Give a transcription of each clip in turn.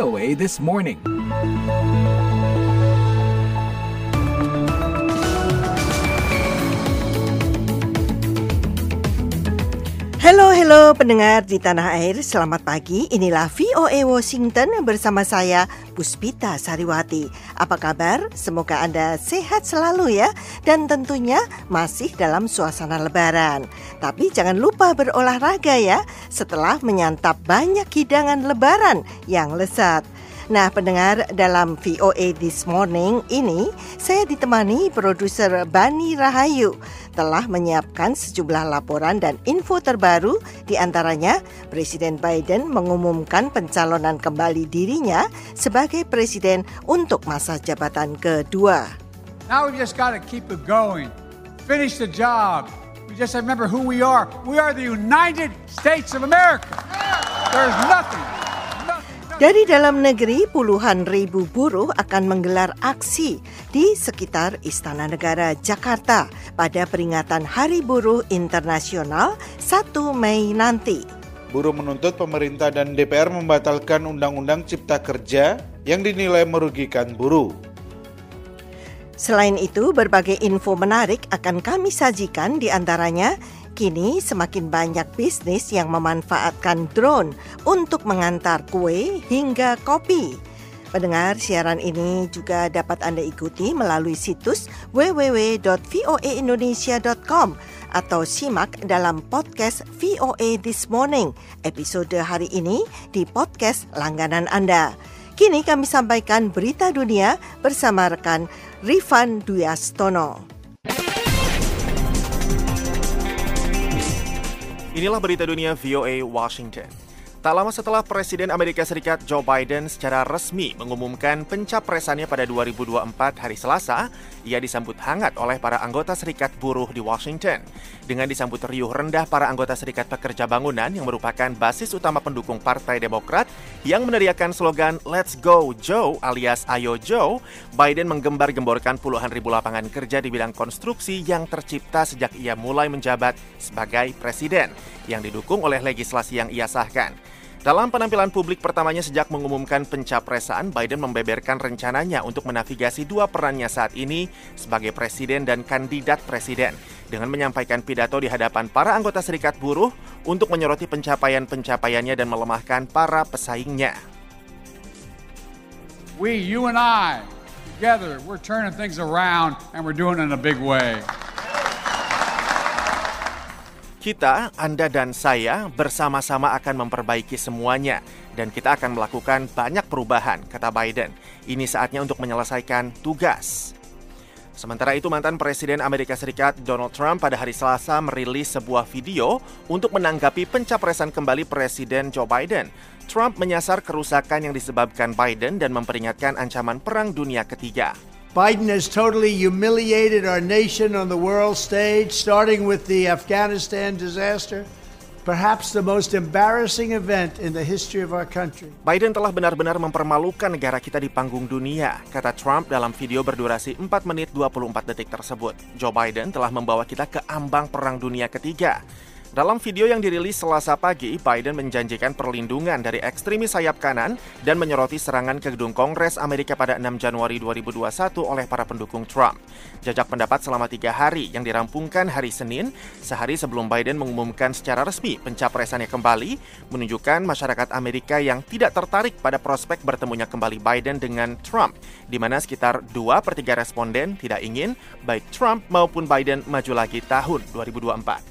VOA This Morning. Halo, halo pendengar di tanah air, selamat pagi. Inilah VOA Washington bersama saya, Puspita Sariwati. Apa kabar? Semoga Anda sehat selalu ya, dan tentunya masih dalam suasana lebaran. Tapi jangan lupa berolahraga ya, setelah menyantap banyak hidangan lebaran yang lezat. Nah, pendengar dalam VOA This Morning ini, saya ditemani produser Bani Rahayu telah menyiapkan sejumlah laporan dan info terbaru di antaranya Presiden Biden mengumumkan pencalonan kembali dirinya sebagai presiden untuk masa jabatan kedua. Now we just got to keep it going. Finish the job. We just remember who we are. We are the United States of America. There's nothing dari dalam negeri, puluhan ribu buruh akan menggelar aksi di sekitar Istana Negara Jakarta pada peringatan Hari Buruh Internasional 1 Mei nanti. Buruh menuntut pemerintah dan DPR membatalkan Undang-Undang Cipta Kerja yang dinilai merugikan buruh. Selain itu, berbagai info menarik akan kami sajikan di antaranya Kini semakin banyak bisnis yang memanfaatkan drone untuk mengantar kue hingga kopi. Pendengar siaran ini juga dapat Anda ikuti melalui situs www.voaindonesia.com atau simak dalam podcast VOA This Morning episode hari ini di podcast langganan Anda. Kini kami sampaikan berita dunia bersama rekan Rifan Duyastono. Inilah berita dunia VOA Washington. Tak lama setelah Presiden Amerika Serikat Joe Biden secara resmi mengumumkan pencapresannya pada 2024 hari Selasa, ia disambut hangat oleh para anggota Serikat Buruh di Washington. Dengan disambut riuh rendah para anggota Serikat Pekerja Bangunan yang merupakan basis utama pendukung Partai Demokrat yang meneriakan slogan Let's Go Joe alias Ayo Joe, Biden menggembar-gemborkan puluhan ribu lapangan kerja di bidang konstruksi yang tercipta sejak ia mulai menjabat sebagai presiden yang didukung oleh legislasi yang ia sahkan. Dalam penampilan publik pertamanya sejak mengumumkan pencapresan, Biden membeberkan rencananya untuk menavigasi dua perannya saat ini sebagai presiden dan kandidat presiden dengan menyampaikan pidato di hadapan para anggota serikat buruh untuk menyoroti pencapaian-pencapaiannya dan melemahkan para pesaingnya. We, you and I, together, we're turning things around and we're doing it in a big way. Kita, Anda dan saya bersama-sama akan memperbaiki semuanya dan kita akan melakukan banyak perubahan, kata Biden. Ini saatnya untuk menyelesaikan tugas. Sementara itu, mantan Presiden Amerika Serikat Donald Trump pada hari Selasa merilis sebuah video untuk menanggapi pencapresan kembali Presiden Joe Biden. Trump menyasar kerusakan yang disebabkan Biden dan memperingatkan ancaman Perang Dunia Ketiga. Biden has totally humiliated our nation on the world stage, starting with the Afghanistan disaster. Perhaps the most embarrassing event in the history of our country. Biden telah benar-benar mempermalukan negara kita di panggung dunia, kata Trump dalam video berdurasi 4 menit 24 detik tersebut. Joe Biden telah membawa kita ke ambang perang dunia ketiga. Dalam video yang dirilis selasa pagi, Biden menjanjikan perlindungan dari ekstremis sayap kanan dan menyoroti serangan ke gedung Kongres Amerika pada 6 Januari 2021 oleh para pendukung Trump. Jajak pendapat selama tiga hari yang dirampungkan hari Senin, sehari sebelum Biden mengumumkan secara resmi pencapresannya kembali, menunjukkan masyarakat Amerika yang tidak tertarik pada prospek bertemunya kembali Biden dengan Trump, di mana sekitar 2 per 3 responden tidak ingin baik Trump maupun Biden maju lagi tahun 2024.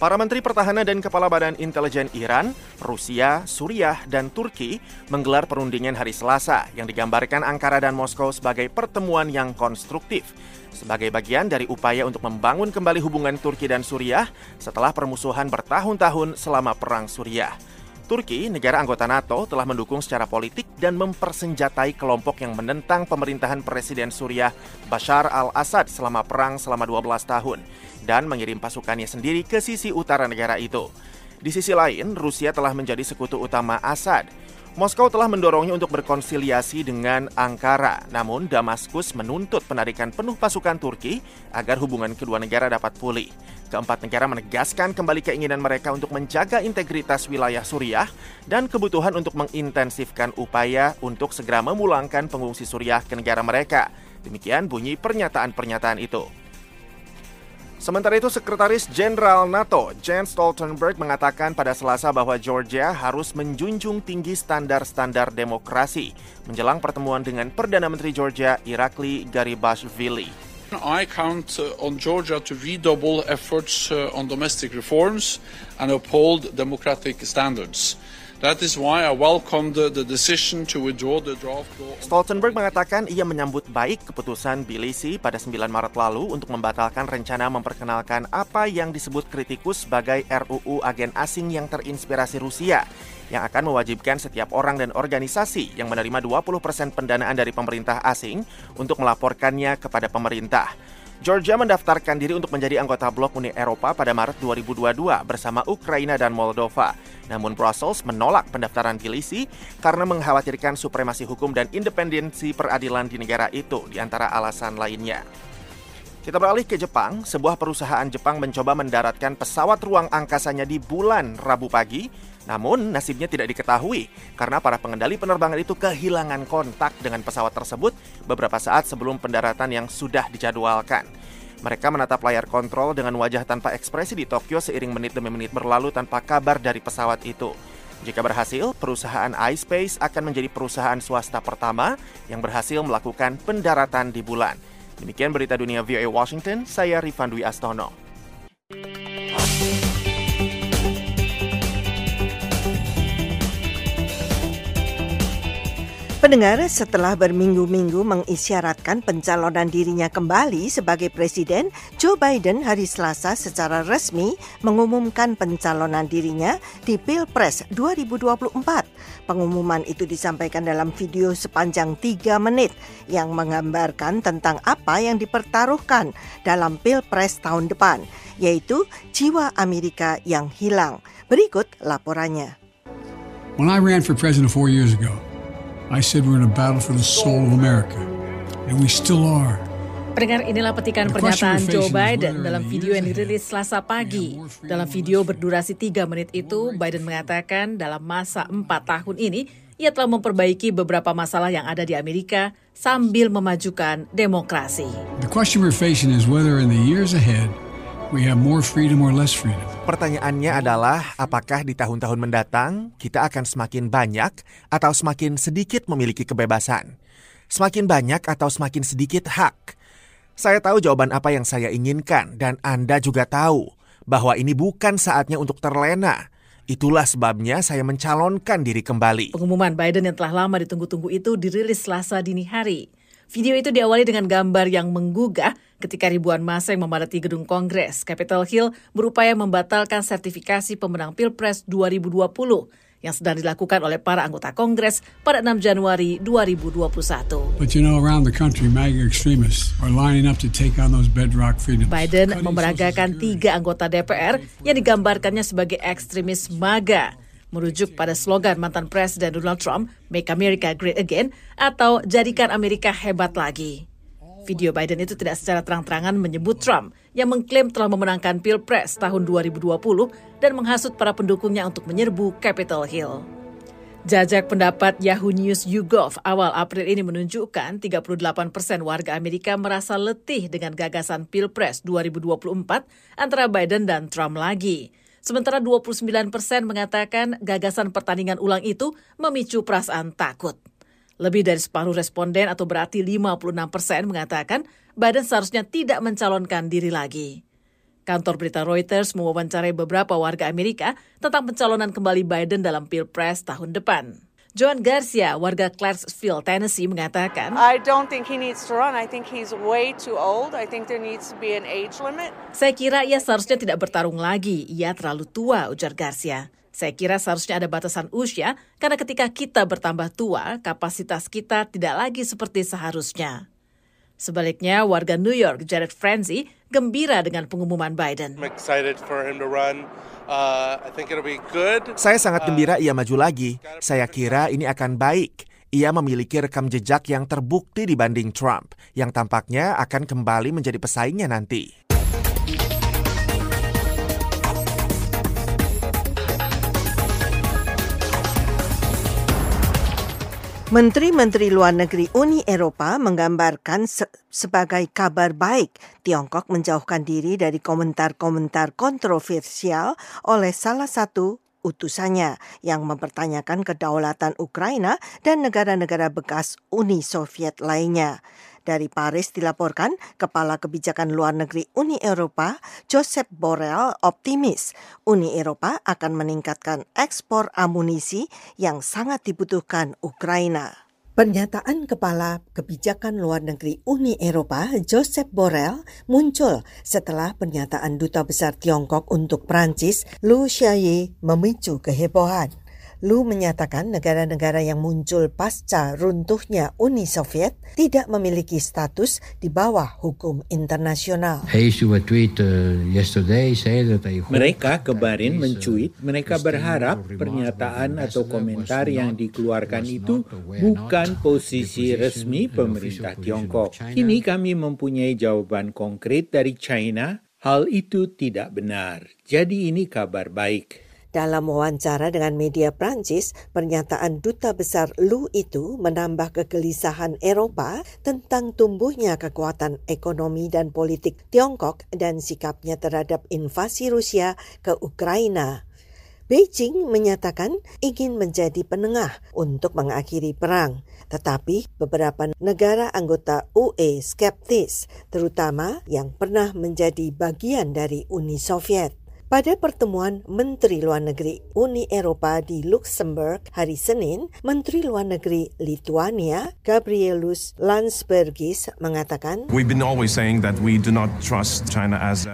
Para Menteri Pertahanan dan Kepala Badan Intelijen Iran, Rusia, Suriah, dan Turki menggelar perundingan hari Selasa yang digambarkan Ankara dan Moskow sebagai pertemuan yang konstruktif. Sebagai bagian dari upaya untuk membangun kembali hubungan Turki dan Suriah setelah permusuhan bertahun-tahun selama Perang Suriah. Turki, negara anggota NATO, telah mendukung secara politik dan mempersenjatai kelompok yang menentang pemerintahan Presiden Suriah Bashar al-Assad selama perang selama 12 tahun dan mengirim pasukannya sendiri ke sisi utara negara itu. Di sisi lain, Rusia telah menjadi sekutu utama Assad. Moskow telah mendorongnya untuk berkonsiliasi dengan Ankara, namun Damaskus menuntut penarikan penuh pasukan Turki agar hubungan kedua negara dapat pulih. Keempat negara menegaskan kembali keinginan mereka untuk menjaga integritas wilayah Suriah dan kebutuhan untuk mengintensifkan upaya untuk segera memulangkan pengungsi Suriah ke negara mereka. Demikian bunyi pernyataan-pernyataan itu. Sementara itu, Sekretaris Jenderal NATO Jens Stoltenberg mengatakan pada Selasa bahwa Georgia harus menjunjung tinggi standar-standar demokrasi menjelang pertemuan dengan Perdana Menteri Georgia Irakli Garibashvili. I count uh, on Georgia to redouble efforts uh, on domestic reforms and uphold democratic standards. Stoltenberg mengatakan ia menyambut baik keputusan Bilisi pada 9 Maret lalu untuk membatalkan rencana memperkenalkan apa yang disebut kritikus sebagai RUU agen asing yang terinspirasi Rusia yang akan mewajibkan setiap orang dan organisasi yang menerima 20% pendanaan dari pemerintah asing untuk melaporkannya kepada pemerintah. Georgia mendaftarkan diri untuk menjadi anggota blok Uni Eropa pada Maret 2022 bersama Ukraina dan Moldova. Namun Brussels menolak pendaftaran Tbilisi karena mengkhawatirkan supremasi hukum dan independensi peradilan di negara itu di antara alasan lainnya. Kita beralih ke Jepang. Sebuah perusahaan Jepang mencoba mendaratkan pesawat ruang angkasanya di bulan Rabu pagi, namun nasibnya tidak diketahui karena para pengendali penerbangan itu kehilangan kontak dengan pesawat tersebut beberapa saat sebelum pendaratan yang sudah dijadwalkan. Mereka menatap layar kontrol dengan wajah tanpa ekspresi di Tokyo seiring menit demi menit berlalu tanpa kabar dari pesawat itu. Jika berhasil, perusahaan iSpace akan menjadi perusahaan swasta pertama yang berhasil melakukan pendaratan di bulan. Demikian berita dunia VOA Washington, saya Rifan Dwi Astono. Pendengar, setelah berminggu-minggu mengisyaratkan pencalonan dirinya kembali sebagai presiden, Joe Biden hari Selasa secara resmi mengumumkan pencalonan dirinya di Pilpres 2024. Pengumuman itu disampaikan dalam video sepanjang 3 menit yang menggambarkan tentang apa yang dipertaruhkan dalam Pilpres tahun depan, yaitu jiwa Amerika yang hilang. Berikut laporannya. When I ran for president four years ago, I said we're in a battle for the soul of America, and we still are. Pendengar inilah petikan pernyataan Joe Biden dalam video yang dirilis Selasa pagi. Dalam video berdurasi 3 menit itu, Biden mengatakan dalam masa 4 tahun ini, ia telah memperbaiki beberapa masalah yang ada di Amerika sambil memajukan demokrasi. The question we're facing is whether in the years ahead we have more freedom or less freedom. Pertanyaannya adalah, apakah di tahun-tahun mendatang kita akan semakin banyak atau semakin sedikit memiliki kebebasan? Semakin banyak atau semakin sedikit hak? Saya tahu jawaban apa yang saya inginkan, dan Anda juga tahu bahwa ini bukan saatnya untuk terlena. Itulah sebabnya saya mencalonkan diri kembali. Pengumuman Biden yang telah lama ditunggu-tunggu itu dirilis Selasa dini hari. Video itu diawali dengan gambar yang menggugah ketika ribuan masa yang memadati gedung Kongres Capitol Hill berupaya membatalkan sertifikasi pemenang Pilpres 2020 yang sedang dilakukan oleh para anggota Kongres pada 6 Januari 2021. But you know, around the country, MAGA extremists are lining up to take on those bedrock freedoms. Biden memeragakan tiga anggota DPR yang digambarkannya sebagai ekstremis MAGA merujuk pada slogan mantan Presiden Donald Trump, Make America Great Again, atau Jadikan Amerika Hebat Lagi. Video Biden itu tidak secara terang-terangan menyebut Trump yang mengklaim telah memenangkan Pilpres tahun 2020 dan menghasut para pendukungnya untuk menyerbu Capitol Hill. Jajak pendapat Yahoo News YouGov awal April ini menunjukkan 38 persen warga Amerika merasa letih dengan gagasan Pilpres 2024 antara Biden dan Trump lagi. Sementara 29 persen mengatakan gagasan pertandingan ulang itu memicu perasaan takut. Lebih dari separuh responden atau berarti 56 persen mengatakan Biden seharusnya tidak mencalonkan diri lagi. Kantor berita Reuters mewawancarai beberapa warga Amerika tentang pencalonan kembali Biden dalam Pilpres tahun depan. Joan Garcia, warga Clarksville, Tennessee, mengatakan, I don't think he needs to run. I think he's way too old. I think there needs to be an age limit. Saya kira ia seharusnya tidak bertarung lagi. Ia terlalu tua, ujar Garcia. Saya kira seharusnya ada batasan usia, karena ketika kita bertambah tua, kapasitas kita tidak lagi seperti seharusnya. Sebaliknya, warga New York Jared Frenzy gembira dengan pengumuman Biden. I'm excited for him to run. Uh, I think it'll be good. Saya sangat gembira ia maju lagi. Saya kira ini akan baik. Ia memiliki rekam jejak yang terbukti dibanding Trump, yang tampaknya akan kembali menjadi pesaingnya nanti. Menteri-menteri luar negeri Uni Eropa menggambarkan se sebagai kabar baik Tiongkok menjauhkan diri dari komentar-komentar kontroversial oleh salah satu utusannya yang mempertanyakan kedaulatan Ukraina dan negara-negara bekas Uni Soviet lainnya. Dari Paris dilaporkan, Kepala Kebijakan Luar Negeri Uni Eropa, Joseph Borrell, optimis Uni Eropa akan meningkatkan ekspor amunisi yang sangat dibutuhkan Ukraina. Pernyataan Kepala Kebijakan Luar Negeri Uni Eropa, Joseph Borrell, muncul setelah pernyataan Duta Besar Tiongkok untuk Prancis, Lu Xiaoyi, memicu kehebohan. Lu menyatakan negara-negara yang muncul pasca runtuhnya Uni Soviet tidak memiliki status di bawah hukum internasional. Mereka kemarin mencuit, mereka berharap pernyataan atau komentar yang dikeluarkan itu bukan posisi resmi pemerintah Tiongkok. Kini kami mempunyai jawaban konkret dari China, hal itu tidak benar. Jadi ini kabar baik. Dalam wawancara dengan media Prancis, pernyataan duta besar Lu itu menambah kegelisahan Eropa tentang tumbuhnya kekuatan ekonomi dan politik Tiongkok dan sikapnya terhadap invasi Rusia ke Ukraina. Beijing menyatakan ingin menjadi penengah untuk mengakhiri perang, tetapi beberapa negara anggota UE skeptis, terutama yang pernah menjadi bagian dari Uni Soviet. Pada pertemuan Menteri Luar Negeri Uni Eropa di Luxembourg hari Senin, Menteri Luar Negeri Lithuania Gabrielus Landsbergis mengatakan,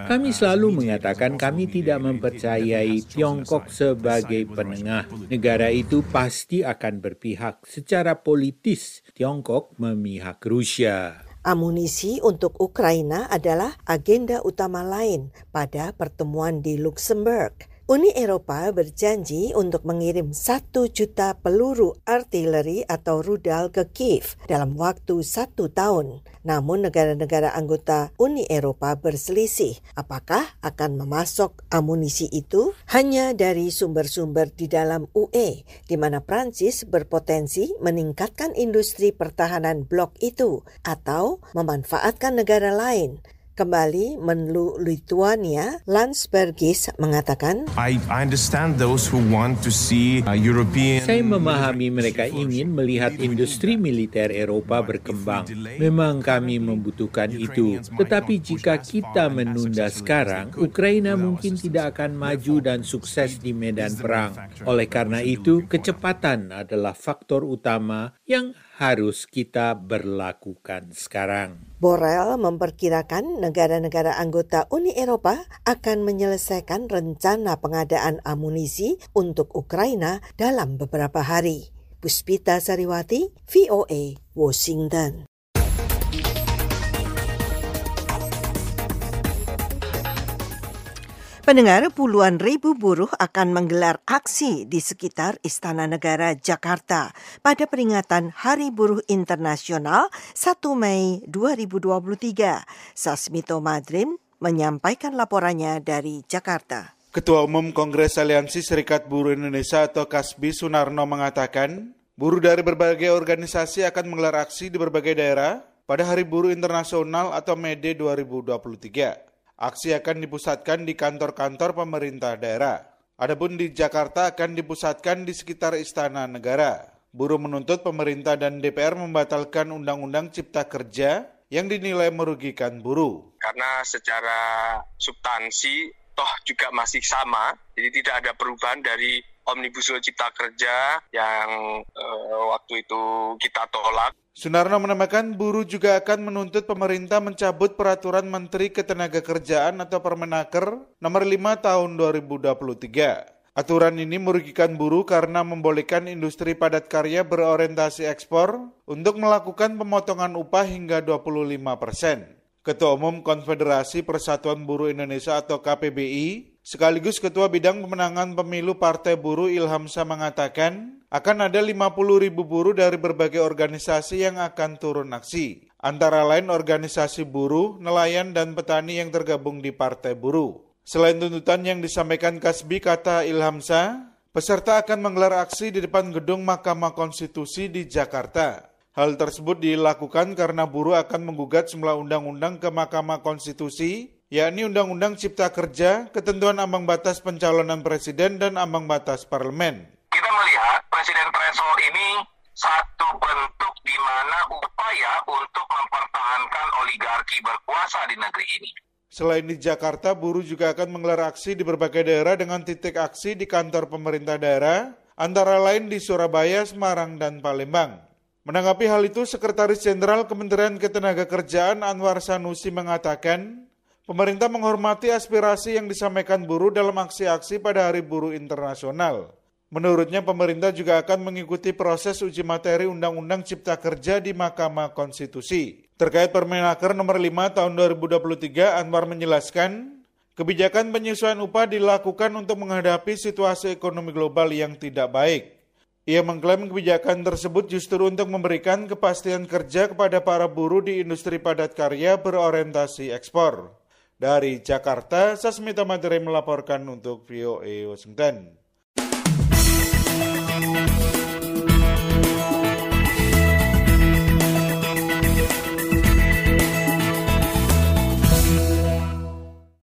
Kami selalu mengatakan kami tidak mempercayai Tiongkok sebagai penengah. Negara itu pasti akan berpihak secara politis. Tiongkok memihak Rusia. Amunisi untuk Ukraina adalah agenda utama lain pada pertemuan di Luxembourg. Uni Eropa berjanji untuk mengirim satu juta peluru artileri atau rudal ke Kiev dalam waktu satu tahun. Namun negara-negara anggota Uni Eropa berselisih apakah akan memasok amunisi itu hanya dari sumber-sumber di dalam UE, di mana Prancis berpotensi meningkatkan industri pertahanan blok itu atau memanfaatkan negara lain Kembali Menlu Lithuania, Landsbergis mengatakan, I, understand those who want to see uh, European... Saya memahami mereka ingin melihat industri militer Eropa berkembang. Memang kami membutuhkan itu. Tetapi jika kita menunda sekarang, Ukraina mungkin tidak akan maju dan sukses di medan perang. Oleh karena itu, kecepatan adalah faktor utama yang harus kita berlakukan sekarang. Borrell memperkirakan negara-negara anggota Uni Eropa akan menyelesaikan rencana pengadaan amunisi untuk Ukraina dalam beberapa hari. Puspita Sariwati, VOA, Washington. Pendengar puluhan ribu buruh akan menggelar aksi di sekitar Istana Negara Jakarta pada peringatan Hari Buruh Internasional 1 Mei 2023. Sasmito Madrim menyampaikan laporannya dari Jakarta. Ketua Umum Kongres Aliansi Serikat Buruh Indonesia atau KASBI Sunarno mengatakan, buruh dari berbagai organisasi akan menggelar aksi di berbagai daerah pada Hari Buruh Internasional atau Mei 2023. Aksi akan dipusatkan di kantor-kantor pemerintah daerah. Adapun di Jakarta akan dipusatkan di sekitar Istana Negara. Buruh menuntut pemerintah dan DPR membatalkan Undang-Undang Cipta Kerja yang dinilai merugikan buruh. Karena secara substansi toh juga masih sama, jadi tidak ada perubahan dari Omnibus Law Cipta Kerja yang uh, waktu itu kita tolak. Sunarno menambahkan buruh juga akan menuntut pemerintah mencabut peraturan Menteri Ketenagakerjaan atau Permenaker nomor 5 tahun 2023. Aturan ini merugikan buruh karena membolehkan industri padat karya berorientasi ekspor untuk melakukan pemotongan upah hingga 25 persen. Ketua Umum Konfederasi Persatuan Buruh Indonesia atau KPBI, sekaligus Ketua Bidang Pemenangan Pemilu Partai Buruh Ilhamsa mengatakan, akan ada 50 ribu buruh dari berbagai organisasi yang akan turun aksi. Antara lain organisasi buruh, nelayan, dan petani yang tergabung di Partai Buruh. Selain tuntutan yang disampaikan Kasbi, kata Ilhamsa, peserta akan menggelar aksi di depan gedung Mahkamah Konstitusi di Jakarta. Hal tersebut dilakukan karena buruh akan menggugat semua undang-undang ke Mahkamah Konstitusi, yakni Undang-Undang Cipta Kerja, ketentuan ambang batas pencalonan presiden, dan ambang batas parlemen. Kita melihat presiden threshold ini satu bentuk di mana upaya untuk mempertahankan oligarki berkuasa di negeri ini. Selain di Jakarta, buruh juga akan menggelar aksi di berbagai daerah dengan titik aksi di kantor pemerintah daerah, antara lain di Surabaya, Semarang, dan Palembang. Menanggapi hal itu, Sekretaris Jenderal Kementerian Ketenagakerjaan Anwar Sanusi mengatakan, pemerintah menghormati aspirasi yang disampaikan buruh dalam aksi-aksi pada Hari Buruh Internasional. Menurutnya, pemerintah juga akan mengikuti proses uji materi Undang-Undang Cipta Kerja di Mahkamah Konstitusi. Terkait Permenaker nomor 5 tahun 2023, Anwar menjelaskan, kebijakan penyesuaian upah dilakukan untuk menghadapi situasi ekonomi global yang tidak baik. Ia mengklaim kebijakan tersebut justru untuk memberikan kepastian kerja kepada para buruh di industri padat karya berorientasi ekspor. Dari Jakarta, Sasmita Materi melaporkan untuk VOA Washington.